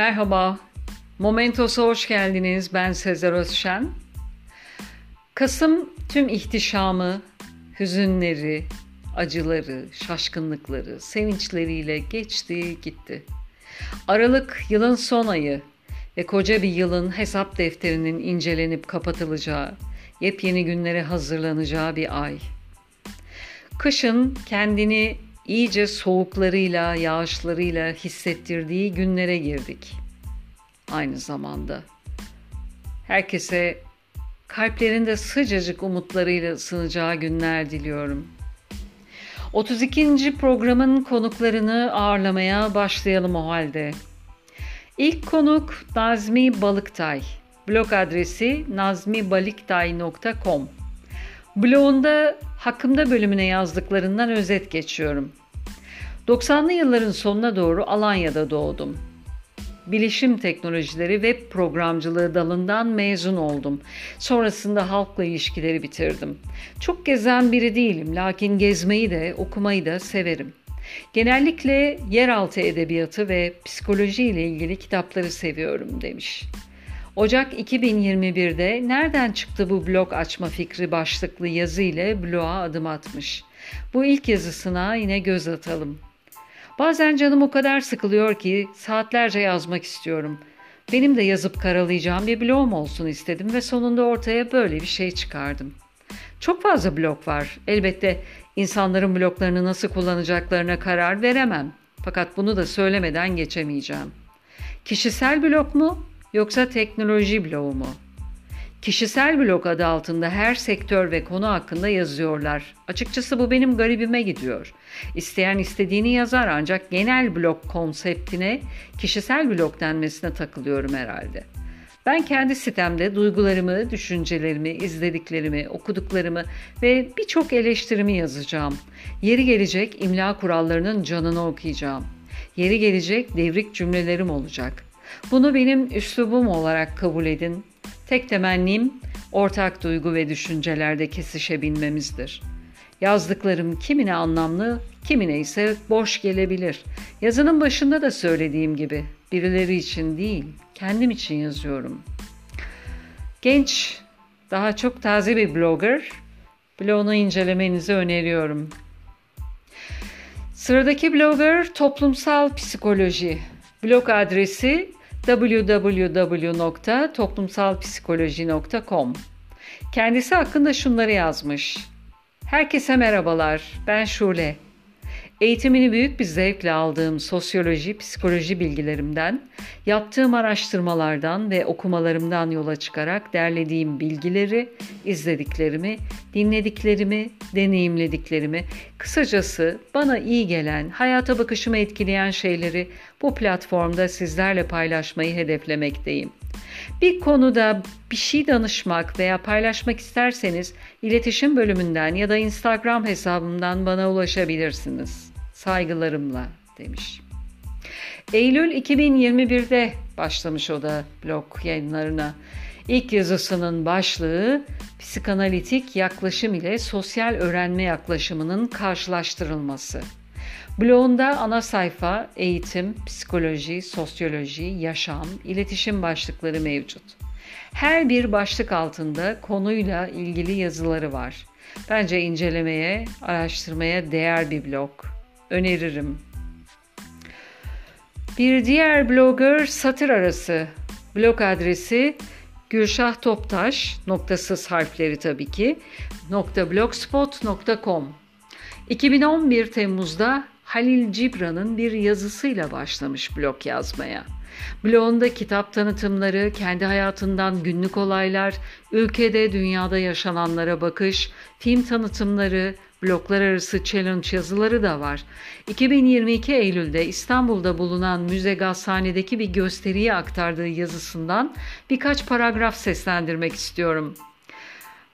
Merhaba, Momentos'a hoş geldiniz. Ben Sezer Özşen. Kasım tüm ihtişamı, hüzünleri, acıları, şaşkınlıkları, sevinçleriyle geçti gitti. Aralık yılın son ayı ve koca bir yılın hesap defterinin incelenip kapatılacağı, yepyeni günlere hazırlanacağı bir ay. Kışın kendini iyice soğuklarıyla, yağışlarıyla hissettirdiği günlere girdik. Aynı zamanda herkese kalplerinde sıcacık umutlarıyla ısınacağı günler diliyorum. 32. programın konuklarını ağırlamaya başlayalım o halde. İlk konuk Nazmi Balıktay. Blog adresi nazmibaliktay.com Blogunda hakkımda bölümüne yazdıklarından özet geçiyorum. 90'lı yılların sonuna doğru Alanya'da doğdum. Bilişim teknolojileri web programcılığı dalından mezun oldum. Sonrasında halkla ilişkileri bitirdim. Çok gezen biri değilim lakin gezmeyi de okumayı da severim. Genellikle yeraltı edebiyatı ve psikoloji ile ilgili kitapları seviyorum demiş. Ocak 2021'de nereden çıktı bu blog açma fikri başlıklı yazı ile bloğa adım atmış. Bu ilk yazısına yine göz atalım. Bazen canım o kadar sıkılıyor ki saatlerce yazmak istiyorum. Benim de yazıp karalayacağım bir blogum olsun istedim ve sonunda ortaya böyle bir şey çıkardım. Çok fazla blog var. Elbette insanların bloglarını nasıl kullanacaklarına karar veremem. Fakat bunu da söylemeden geçemeyeceğim. Kişisel blog mu yoksa teknoloji bloğu mu? Kişisel blog adı altında her sektör ve konu hakkında yazıyorlar. Açıkçası bu benim garibime gidiyor. İsteyen istediğini yazar ancak genel blog konseptine kişisel blog denmesine takılıyorum herhalde. Ben kendi sitemde duygularımı, düşüncelerimi, izlediklerimi, okuduklarımı ve birçok eleştirimi yazacağım. Yeri gelecek imla kurallarının canını okuyacağım. Yeri gelecek devrik cümlelerim olacak. Bunu benim üslubum olarak kabul edin Tek temennim ortak duygu ve düşüncelerde kesişebilmemizdir. Yazdıklarım kimine anlamlı, kimine ise boş gelebilir. Yazının başında da söylediğim gibi birileri için değil, kendim için yazıyorum. Genç, daha çok taze bir blogger. Blogunu incelemenizi öneriyorum. Sıradaki blogger toplumsal psikoloji. Blog adresi www.toplumsalpsikoloji.com Kendisi hakkında şunları yazmış. Herkese merhabalar, ben Şule. Eğitimini büyük bir zevkle aldığım sosyoloji, psikoloji bilgilerimden, yaptığım araştırmalardan ve okumalarımdan yola çıkarak derlediğim bilgileri, izlediklerimi, dinlediklerimi, deneyimlediklerimi, kısacası bana iyi gelen, hayata bakışımı etkileyen şeyleri bu platformda sizlerle paylaşmayı hedeflemekteyim. Bir konuda bir şey danışmak veya paylaşmak isterseniz iletişim bölümünden ya da Instagram hesabımdan bana ulaşabilirsiniz. Saygılarımla demiş. Eylül 2021'de başlamış o da blog yayınlarına. İlk yazısının başlığı psikanalitik yaklaşım ile sosyal öğrenme yaklaşımının karşılaştırılması. Blogunda ana sayfa eğitim, psikoloji, sosyoloji, yaşam, iletişim başlıkları mevcut. Her bir başlık altında konuyla ilgili yazıları var. Bence incelemeye, araştırmaya değer bir blog öneririm. Bir diğer blogger satır arası. Blog adresi Gülşah Toptaş noktasız harfleri tabii ki blogspot.com 2011 Temmuz'da Halil Cibran'ın bir yazısıyla başlamış blog yazmaya. Blogunda kitap tanıtımları, kendi hayatından günlük olaylar, ülkede, dünyada yaşananlara bakış, film tanıtımları, bloklar arası challenge yazıları da var. 2022 Eylül'de İstanbul'da bulunan Müze Gazhane'deki bir gösteriye aktardığı yazısından birkaç paragraf seslendirmek istiyorum.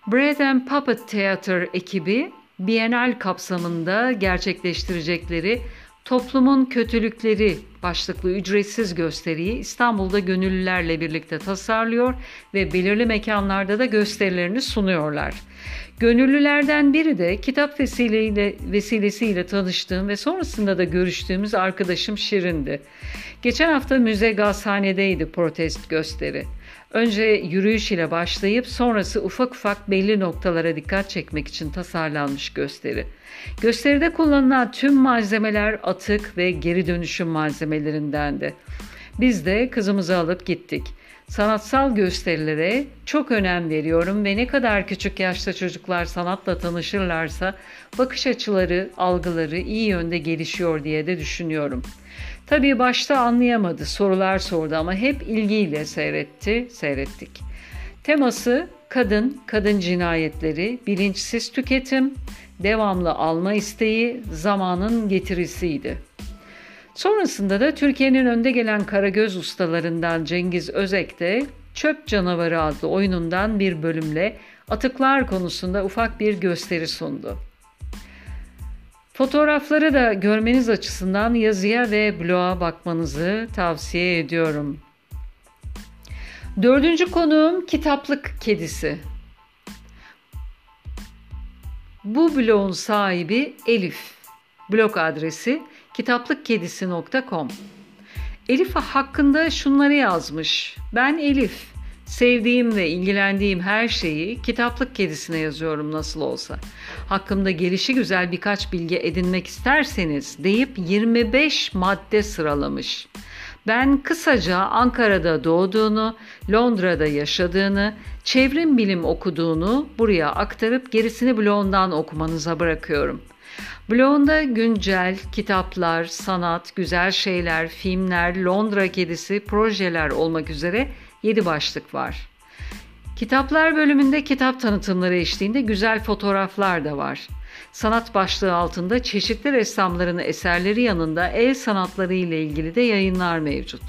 Bread and Puppet Theater ekibi Bienal kapsamında gerçekleştirecekleri Toplumun Kötülükleri başlıklı ücretsiz gösteriyi İstanbul'da gönüllülerle birlikte tasarlıyor ve belirli mekanlarda da gösterilerini sunuyorlar. Gönüllülerden biri de kitap vesileyle, vesilesiyle tanıştığım ve sonrasında da görüştüğümüz arkadaşım Şirin'di. Geçen hafta müze gazhanedeydi protest gösteri. Önce yürüyüş ile başlayıp sonrası ufak ufak belli noktalara dikkat çekmek için tasarlanmış gösteri. Gösteride kullanılan tüm malzemeler atık ve geri dönüşüm malzemelerindendi. Biz de kızımızı alıp gittik. Sanatsal gösterilere çok önem veriyorum ve ne kadar küçük yaşta çocuklar sanatla tanışırlarsa bakış açıları, algıları iyi yönde gelişiyor diye de düşünüyorum. Tabii başta anlayamadı, sorular sordu ama hep ilgiyle seyretti, seyrettik. Teması kadın, kadın cinayetleri, bilinçsiz tüketim, devamlı alma isteği, zamanın getirisiydi. Sonrasında da Türkiye'nin önde gelen karagöz ustalarından Cengiz Özek de Çöp Canavarı adlı oyunundan bir bölümle atıklar konusunda ufak bir gösteri sundu. Fotoğrafları da görmeniz açısından yazıya ve bloğa bakmanızı tavsiye ediyorum. Dördüncü konuğum kitaplık kedisi. Bu bloğun sahibi Elif. Blog adresi kitaplıkkedisi.com Elif hakkında şunları yazmış. Ben Elif. Sevdiğim ve ilgilendiğim her şeyi kitaplık kedisine yazıyorum nasıl olsa. Hakkımda gelişi güzel birkaç bilgi edinmek isterseniz deyip 25 madde sıralamış. Ben kısaca Ankara'da doğduğunu, Londra'da yaşadığını, çevrim bilim okuduğunu buraya aktarıp gerisini blogundan okumanıza bırakıyorum. Blogunda güncel, kitaplar, sanat, güzel şeyler, filmler, Londra kedisi, projeler olmak üzere 7 başlık var. Kitaplar bölümünde kitap tanıtımları eşliğinde güzel fotoğraflar da var. Sanat başlığı altında çeşitli ressamların eserleri yanında el sanatları ile ilgili de yayınlar mevcut.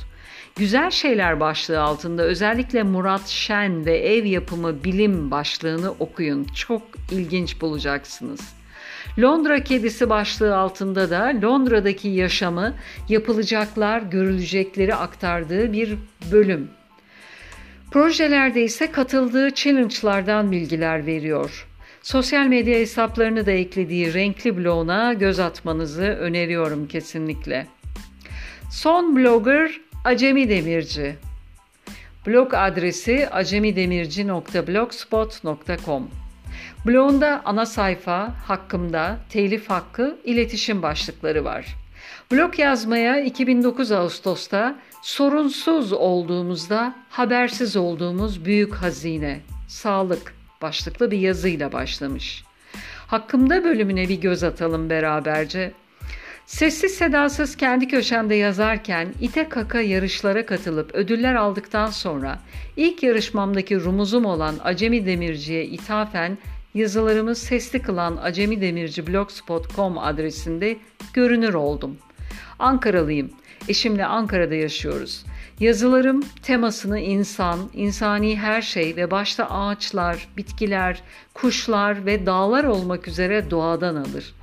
Güzel şeyler başlığı altında özellikle Murat Şen ve ev yapımı bilim başlığını okuyun. Çok ilginç bulacaksınız. Londra kedisi başlığı altında da Londra'daki yaşamı, yapılacaklar, görülecekleri aktardığı bir bölüm. Projelerde ise katıldığı challenge'lardan bilgiler veriyor. Sosyal medya hesaplarını da eklediği renkli bloguna göz atmanızı öneriyorum kesinlikle. Son blogger Acemi Demirci. Blog adresi acemidemirci.blogspot.com Blogunda ana sayfa, hakkımda, telif hakkı, iletişim başlıkları var. Blog yazmaya 2009 Ağustos'ta sorunsuz olduğumuzda habersiz olduğumuz büyük hazine, sağlık başlıklı bir yazıyla başlamış. Hakkımda bölümüne bir göz atalım beraberce. Sessiz sedasız kendi köşemde yazarken ite kaka yarışlara katılıp ödüller aldıktan sonra ilk yarışmamdaki rumuzum olan Acemi Demirci'ye ithafen yazılarımı sesli kılan Acemi Demirci blogspot.com adresinde görünür oldum. Ankaralıyım. Eşimle Ankara'da yaşıyoruz. Yazılarım temasını insan, insani her şey ve başta ağaçlar, bitkiler, kuşlar ve dağlar olmak üzere doğadan alır.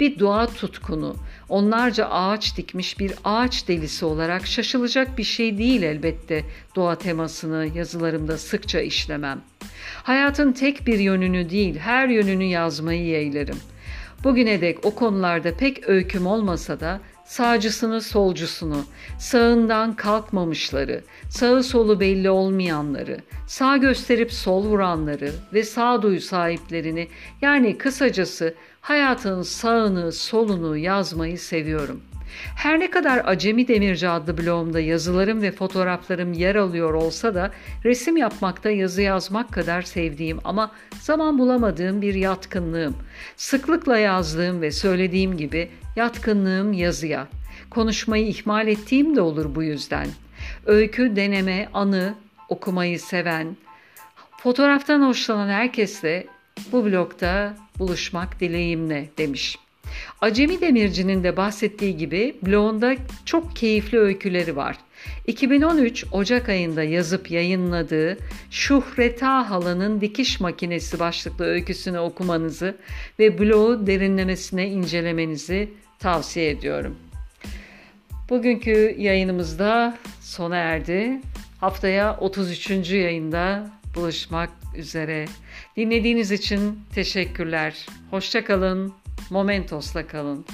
Bir doğa tutkunu, onlarca ağaç dikmiş bir ağaç delisi olarak şaşılacak bir şey değil elbette doğa temasını yazılarımda sıkça işlemem. Hayatın tek bir yönünü değil her yönünü yazmayı yeğlerim. Bugüne dek o konularda pek öyküm olmasa da sağcısını solcusunu, sağından kalkmamışları, sağı solu belli olmayanları, sağ gösterip sol vuranları ve sağduyu sahiplerini yani kısacası hayatın sağını solunu yazmayı seviyorum. Her ne kadar Acemi Demirci adlı blogumda yazılarım ve fotoğraflarım yer alıyor olsa da resim yapmakta yazı yazmak kadar sevdiğim ama zaman bulamadığım bir yatkınlığım. Sıklıkla yazdığım ve söylediğim gibi yatkınlığım yazıya. Konuşmayı ihmal ettiğim de olur bu yüzden. Öykü, deneme, anı okumayı seven, fotoğraftan hoşlanan herkesle bu blogda buluşmak dileğimle demiş. Acemi Demirci'nin de bahsettiği gibi blogunda çok keyifli öyküleri var. 2013 Ocak ayında yazıp yayınladığı Şuhreta Halanın Dikiş Makinesi başlıklı öyküsünü okumanızı ve bloğu derinlemesine incelemenizi tavsiye ediyorum. Bugünkü yayınımızda sona erdi. Haftaya 33. yayında buluşmak üzere. Dinlediğiniz için teşekkürler. Hoşça kalın. Momentos'la kalın.